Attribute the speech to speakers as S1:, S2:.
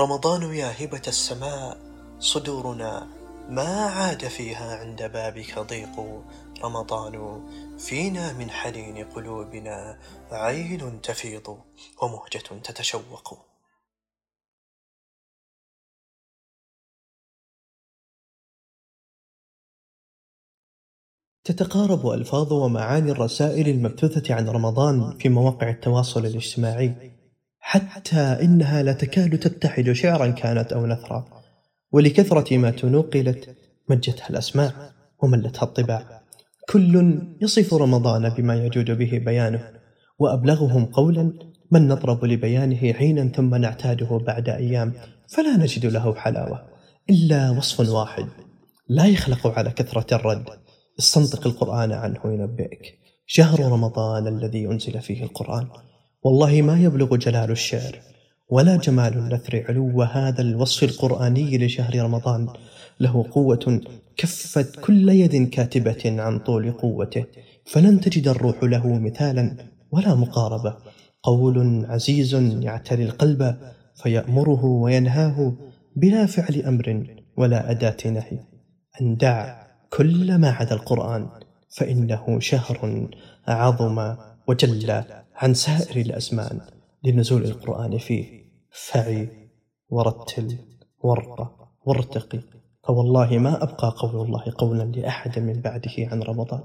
S1: رمضان يا هبة السماء صدورنا ما عاد فيها عند بابك ضيق. رمضان فينا من حنين قلوبنا عين تفيض ومهجة تتشوق.
S2: تتقارب ألفاظ ومعاني الرسائل المبثوثة عن رمضان في مواقع التواصل الاجتماعي. حتى إنها لا تكاد تتحد شعرا كانت أو نثرا. ولكثرة ما تنقلت مجتها الأسماع وملتها الطباع. كل يصف رمضان بما يجود به بيانه وأبلغهم قولا من نطرب لبيانه حينا ثم نعتاده بعد أيام فلا نجد له حلاوة إلا وصف واحد. لا يخلق على كثرة الرد استنطق القرآن عنه ينبئك. شهر رمضان الذي أنزل فيه القرآن. والله ما يبلغ جلال الشعر ولا جمال النثر علو هذا الوصف القرآني لشهر رمضان. له قوة كفت كل يد كاتبة عن طول قوته فلن تجد الروح له مثالا ولا مقاربة. قول عزيز يعتري القلب فيأمره وينهاه بلا فعل أمر ولا أداة نهي. أن دع كل ما عدا القرآن فإنه شهر عظم وجل. عن سائر الأزمان لنزول القرآن فيه. فعي ورتل وارق وارتقي. فوالله ما أبقى قول الله قولا لأحد من بعده عن رمضان.